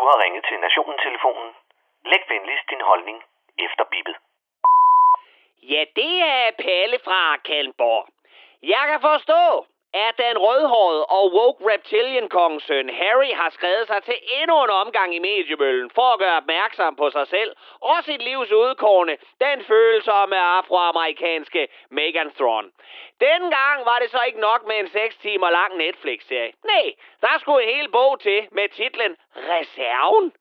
Du har ringet til Nationen-telefonen. Læg venligst din holdning efter bippet. Ja, det er Palle fra Kalmborg. Jeg kan forstå, at den rødhårede og woke reptilian kongens Harry har skrevet sig til endnu en omgang i mediebøllen for at gøre opmærksom på sig selv og sit livs udkårne, den følsomme afroamerikanske Megan Thrawn. Dengang var det så ikke nok med en 6 timer lang Netflix-serie. Nej, der skulle en hel bog til med titlen Reserven.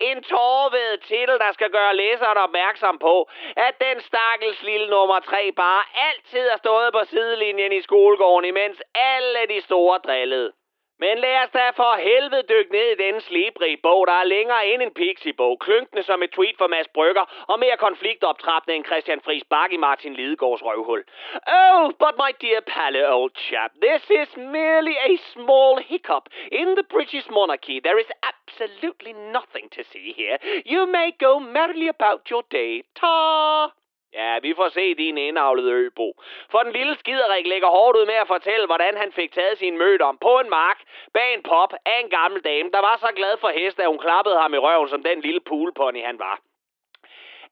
En tårved titel, der skal gøre læseren opmærksom på, at den stakkels lille nummer 3 bare altid har stået på sidelinjen i skolegården, imens alle de store drillede. Men lad os da for helvede dykke ned i den slibrige bog, der er længere end en pixie-bog, klynkende som et tweet for Mads Brygger, og mere konfliktoptrappende end Christian Friis Bak i Martin Lidegaards røvhul. Oh, but my dear Palle, old chap, this is merely a small hiccup in the British monarchy. There is absolutely nothing to see here. You may go merrily about your day. Ta! Ja, vi får se din indavlede øbo. For den lille skiderik lægger hårdt ud med at fortælle, hvordan han fik taget sin møde om på en mark bag en pop af en gammel dame, der var så glad for hest, at hun klappede ham i røven, som den lille poolpony han var.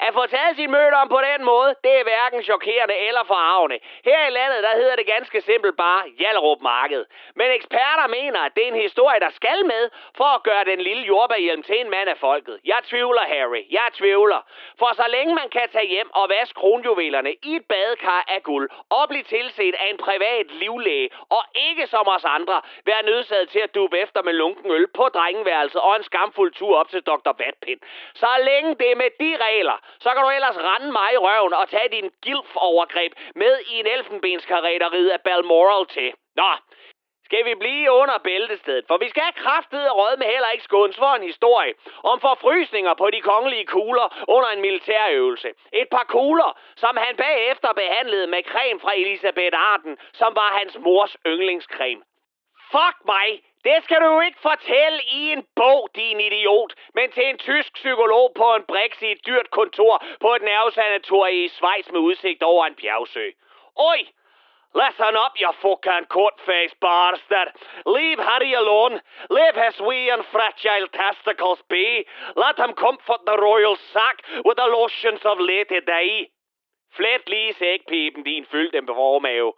At få taget sin møde om på den måde, det er hverken chokerende eller forarvende. Her i landet, der hedder det ganske simpelt bare Hjallerup Marked. Men eksperter mener, at det er en historie, der skal med, for at gøre den lille jordbærhjelm til en mand af folket. Jeg tvivler, Harry. Jeg tvivler. For så længe man kan tage hjem og vaske kronjuvelerne i et badekar af guld, og blive tilset af en privat livlæge, og ikke som os andre, være nødsaget til at dube efter med lunken øl på drengeværelset og en skamfuld tur op til Dr. Vatpind. Så længe det er med de regler, så kan du ellers rende mig i røven og tage din gilf-overgreb med i en elfenbenskarret af Balmoral til. Nå, skal vi blive under bæltestedet, for vi skal have kraftet og med heller ikke skåns for en historie om forfrysninger på de kongelige kugler under en militærøvelse. Et par kugler, som han bagefter behandlede med creme fra Elisabeth Arden, som var hans mors yndlingscreme. Fuck mig! Det skal du jo ikke fortælle i en bog, din idiot, men til en tysk psykolog på en briks i et dyrt kontor på et nervesanatorium i Schweiz med udsigt over en bjergsø. Oj! Listen up, you fucking coat-faced bastard. Leave Harry alone. Leave his wee and fragile testicles be. Let him comfort the royal sack with the lotions of late day. Flet lige sækpipen, din fyldte formave.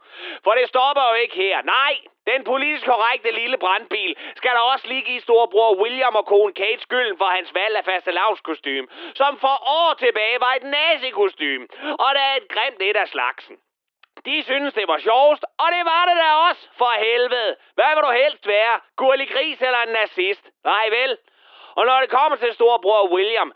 For det stopper jo ikke her. Nej, den politisk korrekte lille brandbil skal der også lige give storebror William og kone Kate skylden for hans valg af fastelavnskostym, som for år tilbage var et nazikostym, og der er et grimt et af slagsen. De synes, det var sjovest, og det var det da også, for helvede. Hvad vil du helst være? Gurlig gris eller en nazist? Nej vel? Og når det kommer til storebror William,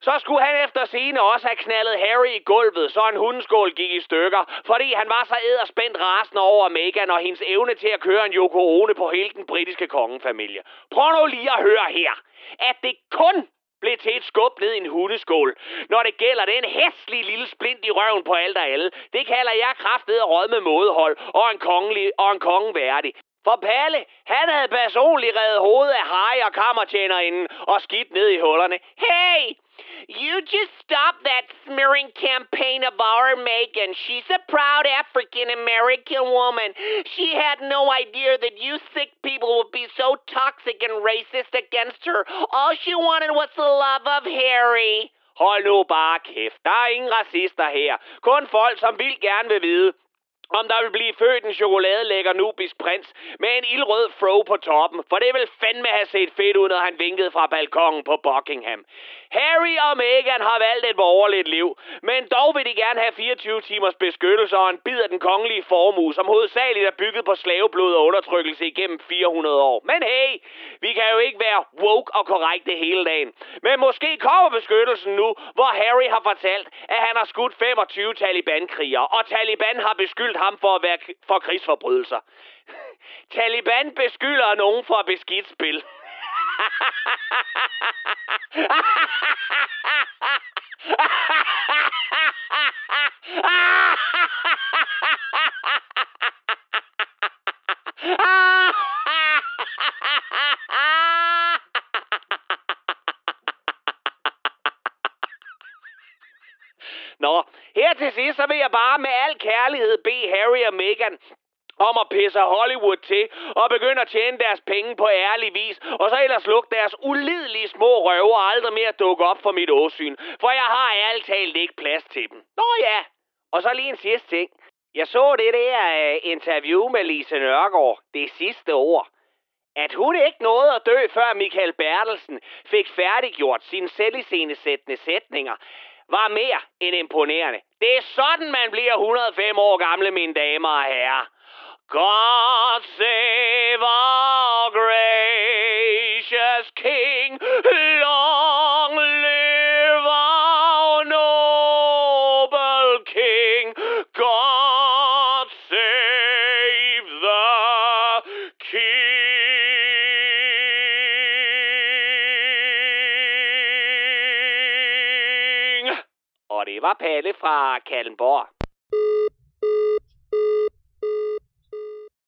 så skulle han efter sine også have knaldet Harry i gulvet, så en hundeskål gik i stykker, fordi han var så edderspændt rasende over Meghan og hendes evne til at køre en Yoko Ono på hele den britiske kongefamilie. Prøv nu lige at høre her, at det kun blev til et skub ned i en hundeskål. Når det gælder den hæslige lille splint i røven på alt og alle, det kalder jeg kraftet og råd med mådehold og en, kongelig, og en kongen værdig. For Palle, han havde personligt reddet hovedet af Harry og kammertjenerinden og skidt ned i hullerne. Hey! You just stop that smearing campaign of our Megan. She's a proud African American woman. She had no idea that you sick people would be so toxic and racist against her. All she wanted was the love of Harry. Hold nu bare kæft. Der er ingen racister her. Kun folk, som vil gerne vil vide, om der vil blive født en chokoladelækker nubisk prins med en ildrød fro på toppen, for det vil fandme have set fedt ud, når han vinkede fra balkongen på Buckingham. Harry og Meghan har valgt et borgerligt liv, men dog vil de gerne have 24 timers beskyttelse og en bid af den kongelige formue, som hovedsageligt er bygget på slaveblod og undertrykkelse igennem 400 år. Men hey, vi kan jo ikke være woke og korrekte hele dagen. Men måske kommer beskyttelsen nu, hvor Harry har fortalt, at han har skudt 25 Taliban-krigere, og Taliban har beskyldt ham for at være for krigsforbrydelser. Taliban beskylder nogen for beskidt spil. Nå, her til sidst, så vil jeg bare med al kærlighed bede Harry og Meghan om at pisse Hollywood til og begynde at tjene deres penge på ærlig vis, og så ellers lukke deres ulidelige små røver aldrig mere dukke op for mit åsyn, for jeg har ærligt talt ikke plads til dem. Nå ja, og så lige en sidste ting. Jeg så det der uh, interview med Lise Nørgaard, det sidste ord. At hun ikke nåede at dø, før Michael Bertelsen fik færdiggjort sine selviscenesættende sætninger, var mere end imponerende. Det er sådan, man bliver 105 år gamle, mine damer og herrer. God save det var Palle fra Kallenborg.